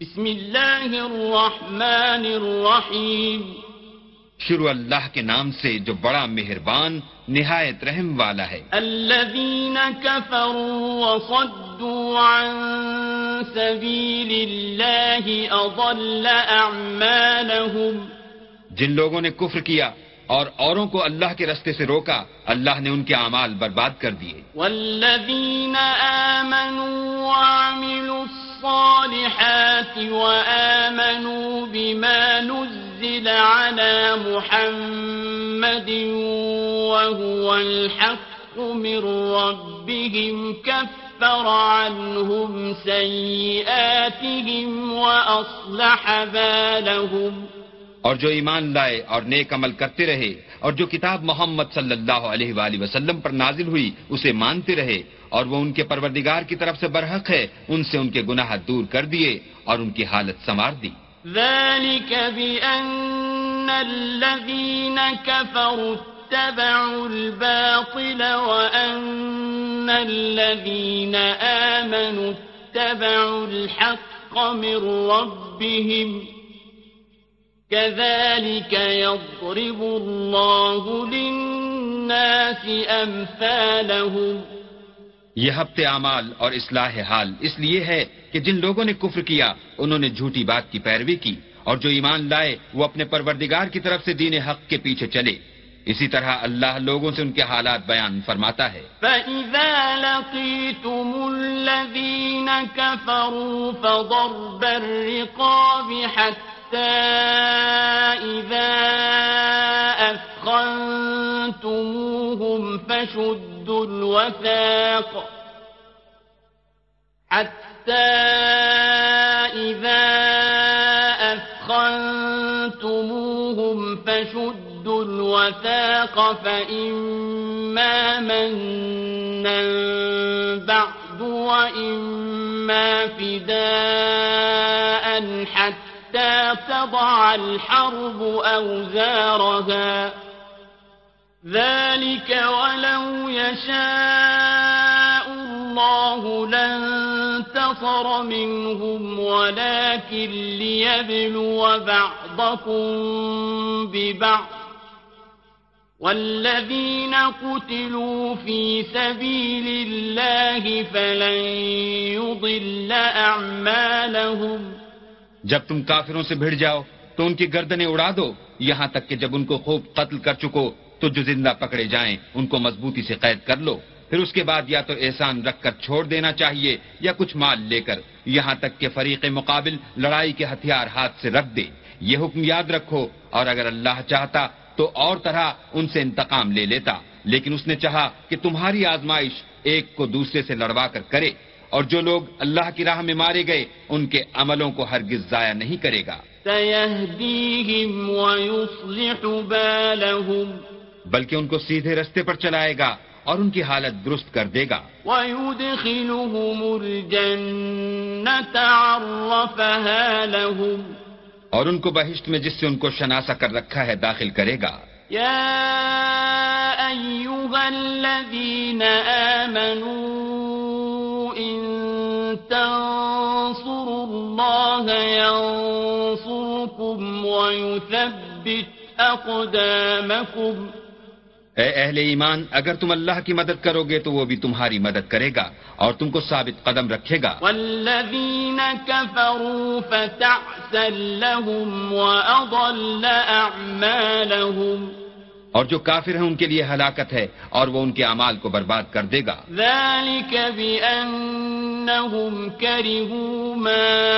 بسم اللہ الرحمن الرحیم۔ شروع اللہ کے نام سے جو بڑا مہربان نہایت رحم والا ہے۔ الذين كفروا وصدوا عن سبيل الله أضل أعمالهم جن لوگوں نے کفر کیا اور اوروں کو اللہ کے رستے سے روکا اللہ نے ان کے اعمال برباد کر دیے۔ والذين آمنوا وعملوا الصالحات وآمنوا بما نزل على محمد وهو الحق من ربهم كفر عنهم سيئاتهم وأصلح بالهم. اور جو ایمان لائے اور نیک عمل کرتے رہے اور جو کتاب محمد صلی اللہ علیہ وآلہ وسلم پر نازل ہوئی، اسے مانتے رہے اور وہ ان کے پروردگار کی طرف سے برحق ہے، ان سے ان کے گناہ دور کر دیے اور ان کی حالت سنوار دی۔ ذلك بأن الذين كفروا اتبعوا الباطل وأن الذين آمنوا اتبعوا الحق من ربهم كذلك يضرب الله للناس أمثالهم یہ ہفتے اعمال اور اصلاح حال اس لیے ہے کہ جن لوگوں نے کفر کیا انہوں نے جھوٹی بات کی پیروی کی اور جو ایمان لائے وہ اپنے پروردگار کی طرف سے دین حق کے پیچھے چلے۔ اسی طرح اللہ لوگوں سے ان کے حالات بیان فرماتا ہے۔ فَإِذَا لَقِيتُمُ الَّذِينَ كَفَرُوا فَضَرْبَ الرِّقَابِ حَتَّى إِذَا أَثْخَنْتُمُوهُمْ فَشُدُّوا الْوَثَاقَ حتى إذا أثخنتموهم فشدوا الوثاق فإما منا بعد وإما فداء حتى تضع الحرب أوزارها. ذلك ولو يشاء الله لانتصر منهم ولكن ليبلو بعضكم ببعض. والذين قتلوا في سبيل الله فلن يضل أعمالهم. جب تم کافروں سے بھڑ جاؤ تو ان کی گردنیں اڑا دو۔ یہاں تک کہ جب ان کو خوب قتل کر چکو تو جو زندہ پکڑے جائیں ان کو مضبوطی سے قید کر لو۔ پھر اس کے بعد یا تو احسان رکھ کر چھوڑ دینا چاہیے یا کچھ مال لے کر یہاں تک کہ فریق مقابل لڑائی کے ہتھیار ہاتھ سے رکھ دے۔ یہ حکم یاد رکھو اور اگر اللہ چاہتا تو اور طرح ان سے انتقام لے لیتا۔ لیکن اس نے چاہا کہ تمہاری آزمائش ایک کو دوسرے سے لڑوا کر کرے۔ اور جو لوگ اللہ کی راہ میں مارے گئے ان کے عملوں کو ہرگز ضائع نہیں کرے گا۔ بلکہ ان کو سیدھے رستے پر چلائے گا اور ان کی حالت درست کر دے گا۔ لهم۔ اور ان کو بہشت میں جس سے ان کو شناسا کر رکھا ہے داخل کرے گا۔ الذين آمنوا إن تنصروا الله ينصركم ويثبت أقدامكم. اے اہل ایمان اگر تم اللہ کی مدد کرو گے تو وہ بھی تمہاری مدد کرے گا اور تم کو ثابت قدم رکھے گا۔ والذين كفروا فتعسا لهم وأضل أعمالهم. اور جو کافر ہیں ان کے لیے ہلاکت ہے اور وہ ان کے اعمال کو برباد کر دے گا۔ ذلك بأنهم كرهوا ما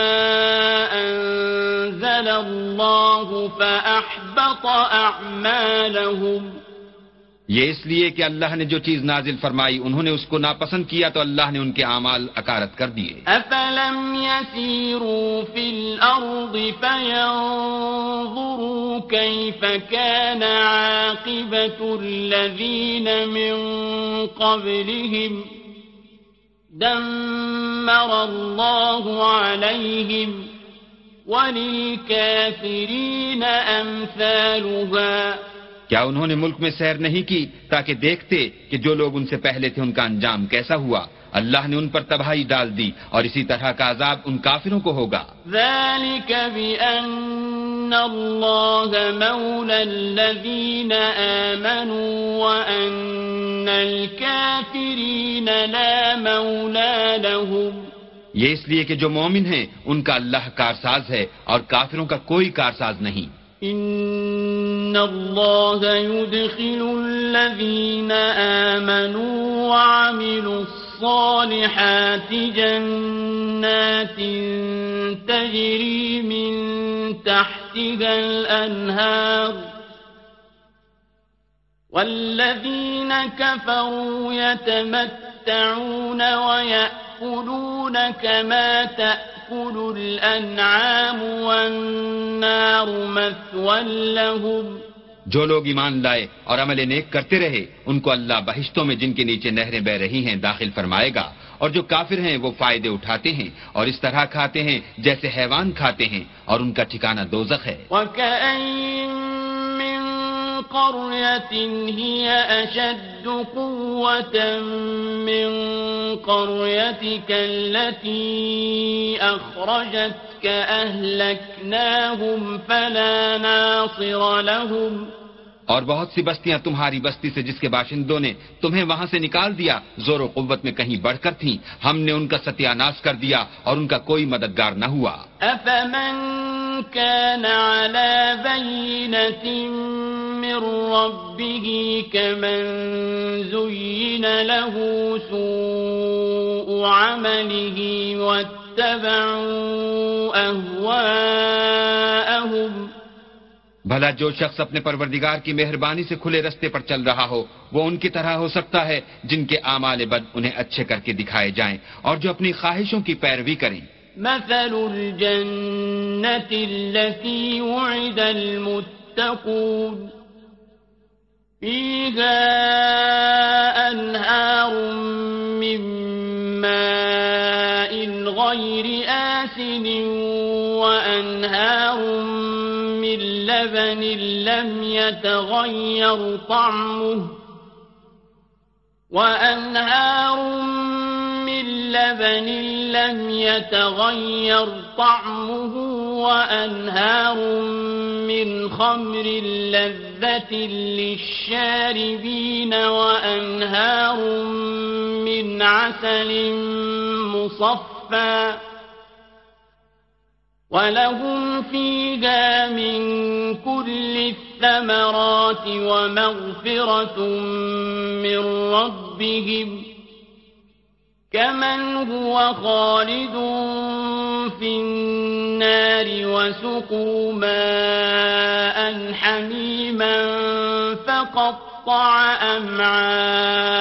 أنزل الله فأحبط أعمالهم۔ یہ اس لیے کہ اللہ نے جو چیز نازل فرمائی، انہوں نے اس کو ناپسند کیا تو اللہ نے ان کے اعمال اکارت کر دیے۔ أفلم يسيروا في الأرض فينظروا كيف كان عاقبة الذين من قبلهم دمر الله عليهم وللكافرين أمثالها کیا انہوں نے ملک میں سیر نہیں کی تاکہ دیکھتے کہ جو لوگ ان سے پہلے تھے ان کا انجام کیسا ہوا؟ اللہ نے ان پر تباہی ڈال دی اور اسی طرح کا عذاب ان کافروں کو ہوگا۔ ذلك بأن الله مولى الذين آمنوا وأن الكافرين لا مولى لهم۔ یہ اس لیے کہ جو مومن ہیں ان کا اللہ کارساز ہے اور کافروں کا کوئی کارساز نہیں۔ إن الله يدخل الذين آمنوا وعملوا الصالحات جنات تجري من تحتها الأنهار والذين كفروا يتمتعون ويأكلون كما تأكل الأنعام والنار مثوى لهم جو لوگ ایمان لائے اور عمل نیک کرتے رہے ان کو اللہ بہشتوں میں جن کے نیچے نہریں بہ رہی ہیں داخل فرمائے گا۔ اور جو کافر ہیں وہ فائدے اٹھاتے ہیں اور اس طرح کھاتے ہیں جیسے حیوان کھاتے ہیں اور ان کا ٹھکانہ دوزخ ہے۔ قرية هي أشد قوة من قريتك التي أخرجتك أهلكناهم فلا ناصر لهم اور بہت سی بستیاں تمہاری بستی سے جس کے باشندوں نے تمہیں وہاں سے نکال دیا، زور و قوت میں کہیں بڑھ کر تھیں۔ ہم نے ان کا ستیہ ناش کر دیا اور ان کا کوئی مددگار نہ ہوا۔ أفمن كان على بينة من ربه كمن زين له سوء عمله واتبعوا أهواءهم بھلا جو شخص اپنے پروردگار کی مہربانی سے کھلے رستے پر چل رہا ہو، وہ ان کی طرح ہو سکتا ہے جن کے اعمال بد انہیں اچھے کر کے دکھائے جائیں اور جو اپنی خواہشوں کی پیروی کریں۔ مثل الجنة التي وعد المتقون. فيها أنهار من ماء غير آسن وأنهار من لبن لم يتغير طعمه وأنهار من لبن لم يتغير طعمه وأنهار من خمر لذة للشاربين وأنهار من عسل مصفى ولهم فيها من كل الثمرات ومغفرة من ربهم كمن هو خالد في النار وسقوا ماء حميما فقطع أمعاءهم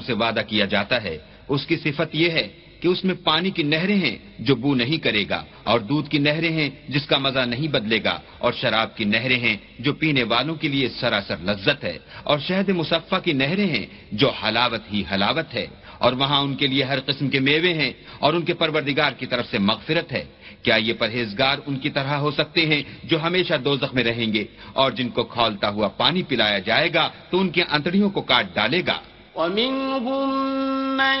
سے وعدہ کیا جاتا ہے اس کی صفت یہ ہے کہ اس میں پانی کی نہریں ہیں جو بو نہیں کرے گا اور دودھ کی نہریں ہیں جس کا مزہ نہیں بدلے گا اور شراب کی نہریں ہیں جو پینے والوں کے لیے سراسر لذت ہے اور شہد مصفہ کی نہریں ہیں جو حلاوت ہی حلاوت ہے اور وہاں ان کے لیے ہر قسم کے میوے ہیں اور ان کے پروردگار کی طرف سے مغفرت ہے۔ کیا یہ پرہیزگار ان کی طرح ہو سکتے ہیں جو ہمیشہ دوزخ میں رہیں گے اور جن کو کھولتا ہوا پانی پلایا جائے گا تو ان کی انتڑیوں کو کاٹ ڈالے گا۔ ومنهم من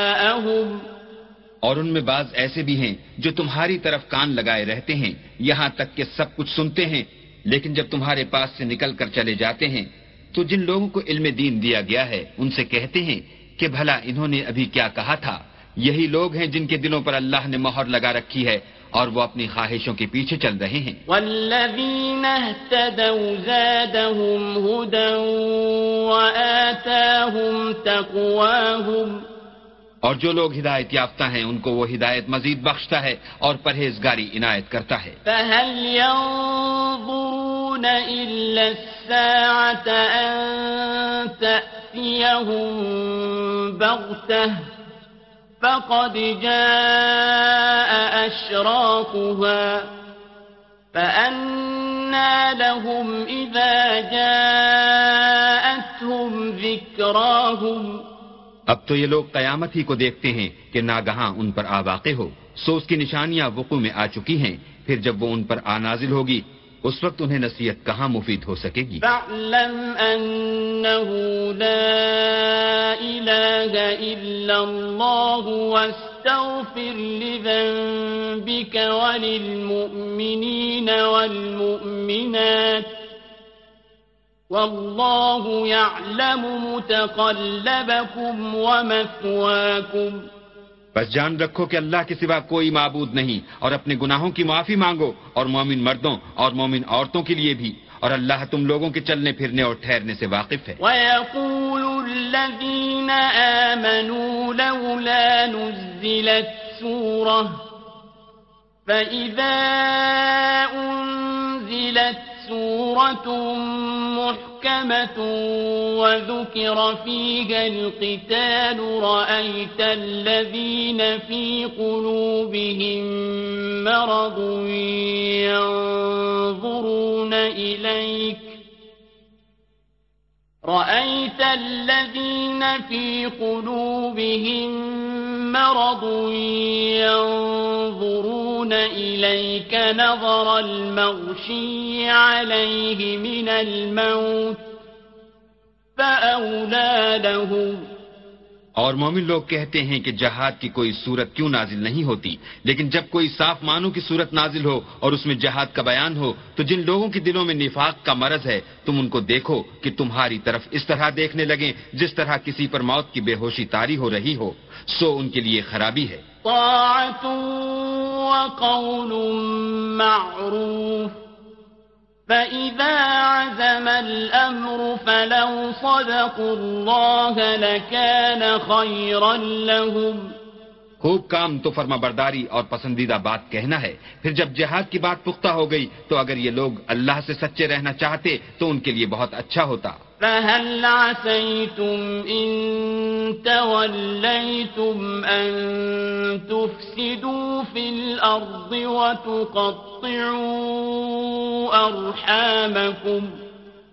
اور ان میں بعض ایسے بھی ہیں جو تمہاری طرف کان لگائے رہتے ہیں، یہاں تک کہ سب کچھ سنتے ہیں، لیکن جب تمہارے پاس سے نکل کر چلے جاتے ہیں، تو جن لوگوں کو علم دین دیا گیا ہے، ان سے کہتے ہیں کہ بھلا انہوں نے ابھی کیا کہا تھا؟ یہی لوگ ہیں جن کے دلوں پر اللہ نے مہر لگا رکھی ہے اور وہ اپنی خواہشوں کے پیچھے چل رہے ہیں۔ والذين اهتدوا زادهم هدى وآتاهم تقواهم اور جو لوگ ہدایت یافتہ ہیں، ان کو وہ ہدایت مزید بخشتا ہے اور پرہیزگاری عنایت کرتا ہے۔ فهل ينظرون إلا الساعة أن تأتيهم بغتة فقد جاء أشراطها فأنا لهم إذا جاءتهم ذكراهم اب تو یہ لوگ قیامت ہی کو دیکھتے ہیں کہ ناگہاں ان پر آ واقع ہو۔ سو اس کی نشانیاں وقوع میں آ چکی ہیں۔ پھر جب وہ ان پر آ نازل ہوگی، اس وقت انہیں نصیحت کہاں مفید ہو سکے گی؟ فاعلم أنه لا إله إلا الله واستغفر لذنبك وللمؤمنين والمؤمنات والله يعلم متقلبكم ومثواكم. بس جان رکھو کہ اللہ کے سوا کوئی معبود نہیں اور اپنے گناہوں کی معافی مانگو اور مومن مردوں اور مومن عورتوں کے لیے بھی اور اللہ تم لوگوں کے چلنے پھرنے اور ٹھہرنے سے واقف ہے۔ ويقول الذين آمنوا لولا نزلت سورة فإذا أنزلت سورة محكمة وذكر فيها القتال رأيت الذين في قلوبهم مرض ينظرون إليك رأيت الذين في قلوبهم مرض ينظرون إليك نظر المغشي عليه من الموت فأولى لهم اور مومن لوگ کہتے ہیں کہ جہاد کی کوئی صورت کیوں نازل نہیں ہوتی؟ لیکن جب کوئی صاف معنوں کی صورت نازل ہو اور اس میں جہاد کا بیان ہو، تو جن لوگوں کے دلوں میں نفاق کا مرض ہے، تم ان کو دیکھو کہ تمہاری طرف اس طرح دیکھنے لگیں جس طرح کسی پر موت کی بے ہوشی تاری ہو رہی ہو۔ سو ان کے لیے خرابی ہے۔ طاعة وقول معروف۔ فَإِذَا عَزَمَ الْأَمْرُ فَلَوْ صَدَقُوا اللَّهَ لَكَانَ خَيْرًا لَهُمْ۔ خوب کام تو فرما برداری اور پسندیدہ بات کہنا ہے۔ پھر جب جہاد کی بات پختہ ہو گئی تو اگر یہ لوگ اللہ سے سچے رہنا چاہتے تو ان کے لیے بہت اچھا ہوتا۔ فهل عسيتم إن توليتم أن تفسدوا في الأرض وتقطعوا أرحامكم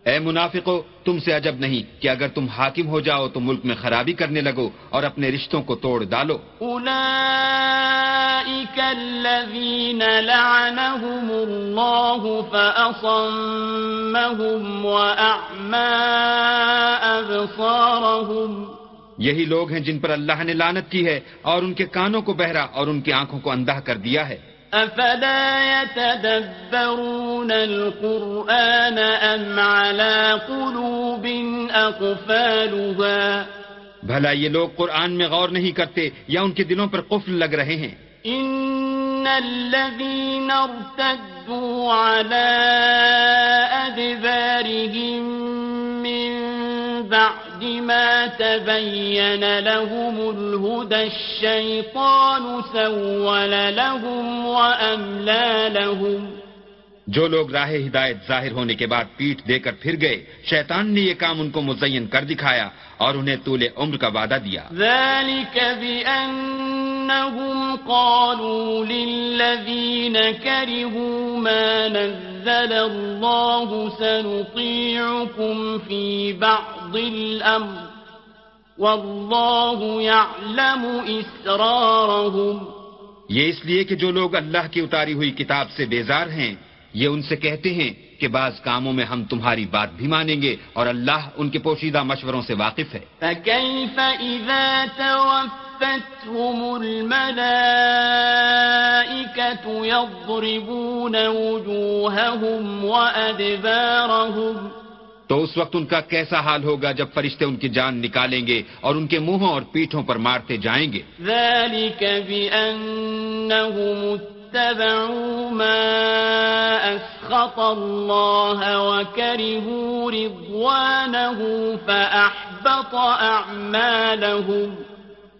اے منافقو تم سے عجب نہیں کہ اگر تم حاکم ہو جاؤ تو ملک میں خرابی کرنے لگو اور اپنے رشتوں کو توڑ ڈالو۔ أولئك الذين لعنهم الله فأصمهم وأعمى أبصارهم یہی لوگ ہیں جن پر اللہ نے لانت کی ہے اور ان کے کانوں کو بہرا اور ان کی آنکھوں کو اندھا کر دیا ہے۔ أفلا يتدبرون القرآن أم على قلوب أقفالها؟ بھلا یہ لوگ قرآن میں غور نہیں کرتے یا ان کے دلوں پر قفل لگ رہے ہیں۔ إن الذين ارتدوا على أدبارهم من بعد ما تبين لهم الهدى الشيطان سول لهم وأملى لهم. جو لوگ راہ ہدایت ظاہر ہونے کے بعد پیٹھ دے کر پھر گئے شیطان نے یہ کام ان کو مزین کر دکھایا اور انہیں طول عمر کا وعدہ دیا۔ ذلك بأنهم قالوا للذين كرهوا ما نزل الله سنطيعكم في بعض الأمر والله يعلم إسرارهم. یہ اس لیے کہ جو لوگ اللہ کی اتاری ہوئی کتاب سے بیزار ہیں، یہ ان سے کہتے ہیں کہ بعض کاموں میں ہم تمہاری بات بھی مانیں گے اور اللہ ان کے پوشیدہ مشوروں سے واقف ہے۔ فكيف إذا توفتهم الملائكة يضربون وجوههم وأدبارهم تو اس وقت ان کا کیسا حال ہوگا جب فرشتے ان کی جان نکالیں گے اور ان کے منہوں اور پیٹھوں پر مارتے جائیں گے؟ ذلك بأنهم اتبعوا ما أسخط الله وكرهوا رضوانه فأحبط أعمالهم.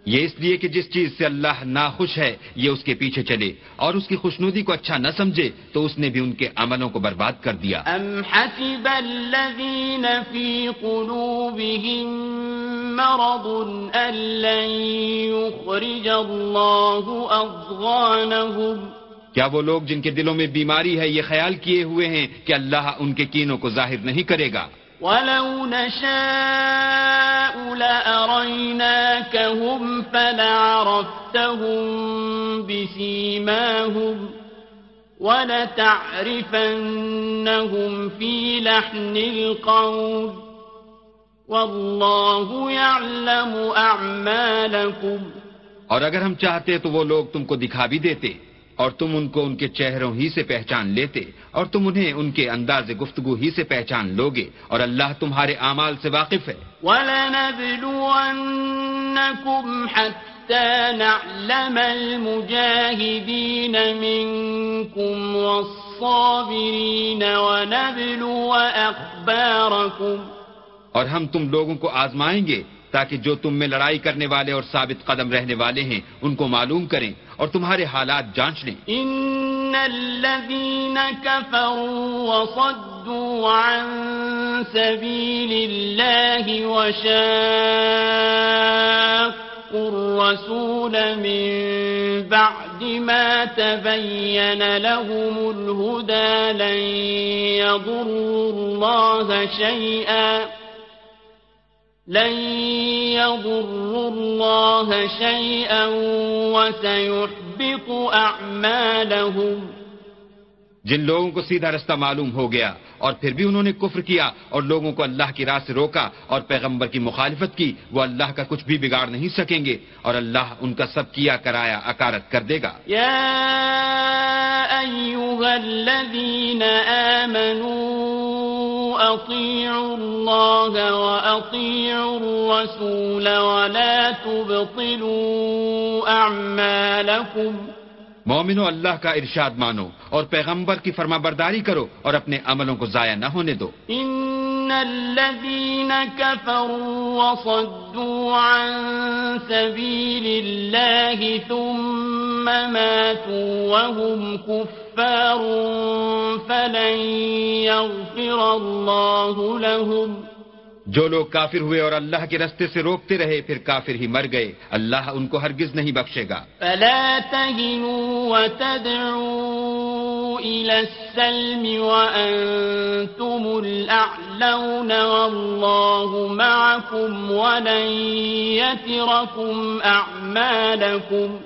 یہ اس لیے کہ جس چیز سے اللہ ناخوش ہے یہ اس کے پیچھے چلے اور اس کی خوشنودی کو اچھا نہ سمجھے تو اس نے بھی ان کے عملوں کو برباد کر دیا۔ أم حسب الذين في قلوبهم مرض أن لن يخرج الله أضغانهم کیا وہ لوگ جن کے دلوں میں بیماری ہے یہ خیال کیے ہوئے ہیں کہ اللہ ان کے کینوں کو ظاہر نہیں کرے گا؟ ولو نشاء لأريناكهم فلعرفتهم بسيماهم ولتعرفنهم في لحن القول والله يعلم أعمالكم اور اگر ہم چاہتے تو وہ لوگ تم کو دکھا بھی دیتے۔ اور تم ان کو ان کے چہروں ہی سے پہچان لیتے اور تم انہیں ان کے انداز گفتگو ہی سے پہچان لوگے اور اللہ تمہارے اعمال سے واقف ہے۔ وَلَنَبْلُوَنَّكُمْ حَتَّى نَعْلَمَ الْمُجَاهِدِينَ مِنْكُمْ وَالصَّابِرِينَ وَنَبْلُوَ أَخْبَارَكُمْ۔ اور ہم تم لوگوں کو آزمائیں گے تاکہ جو تم میں لڑائی کرنے والے اور ثابت قدم رہنے والے ہیں ان کو معلوم کریں۔ اور تمہارے حالات جانچ لیں۔ ان الذين كفروا وصدوا عن سبيل الله وشاقوا الرسول من بعد ما تبين لهم الهدى لن يضروا الله شيئا لن يضروا الله شيئا وسيحبط أعمالهم. جن لوگوں کو سیدھا رستہ معلوم ہو گیا اور پھر بھی انہوں نے کفر کیا اور لوگوں کو اللہ کی راہ سے روکا اور پیغمبر کی مخالفت کی وہ اللہ کا کچھ بھی بگاڑ نہیں سکیں گے اور اللہ ان کا سب کیا کرایا اکارت کر دے گا۔ یا الذین آمنوا أطيعوا الله وأطيعوا الرسول ولا تبطلوا أعمالكم مومنو اللہ کا ارشاد مانو اور پیغمبر کی فرما برداری کرو اور اپنے عملوں کو ضائع نہ ہونے دو۔ ان الذين كفروا وصدوا عن سبيل الله ثم ماتوا وهم كفار فلن يغفر الله لهم. جو لوگ کافر ہوئے اور اللہ کے رستے سے روکتے رہے پھر کافر ہی مر گئے۔ اللہ ان کو ہرگز نہیں بخشے گا۔ فلا تهنوا وتدعوا إلى السلم وأنتم الأعلون والله معكم ولن يتركم أعمالكم.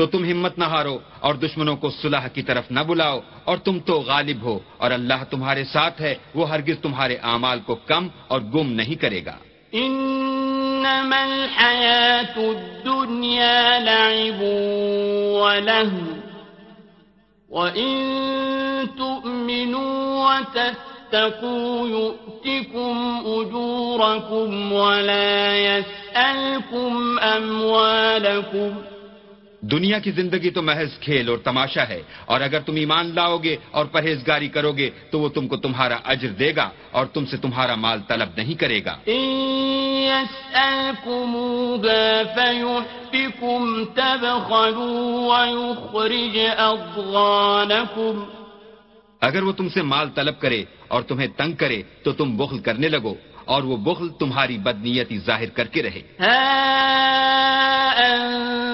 تو تم ہمت نہ ہارو اور دشمنوں کو صلح کی طرف نہ بلاؤ اور تم تو غالب ہو اور اللہ تمہارے ساتھ ہے، وہ ہرگز تمہارے اعمال کو کم اور گم نہیں کرے گا۔ انما الحیات الدنیا لعب ولہو وَإِن تُؤْمِنُوا وَتَتَّقُوا يُؤْتِكُمْ أُجُورَكُمْ وَلَا يَسْأَلْكُمْ أَمْوَالَكُمْ دنیا کی زندگی تو محض کھیل اور تماشا ہے اور اگر تم ایمان لاؤ گے اور پرہیزگاری کرو گے تو وہ تم کو تمہارا اجر دے گا اور تم سے تمہارا مال طلب نہیں کرے گا۔ اگر وہ تم سے مال طلب کرے اور تمہیں تنگ کرے تو تم بخل کرنے لگو اور وہ بخل تمہاری بدنیتی ظاہر کر کے رہے۔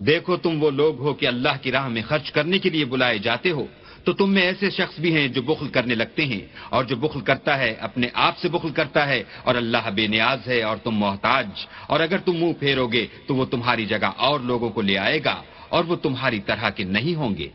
دیکھو تم وہ لوگ ہو کہ اللہ کی راہ میں خرچ کرنے کے لیے بلائے جاتے ہو، تو تم میں ایسے شخص بھی ہیں جو بخل کرنے لگتے ہیں، اور جو بخل کرتا ہے اپنے آپ سے بخل کرتا ہے، اور اللہ بے نیاز ہے اور تم محتاج، اور اگر تم منہ پھیرو گے تو وہ تمہاری جگہ اور لوگوں کو لے آئے گا۔ اور وہ تمہاری طرح کے نہیں ہوں گے۔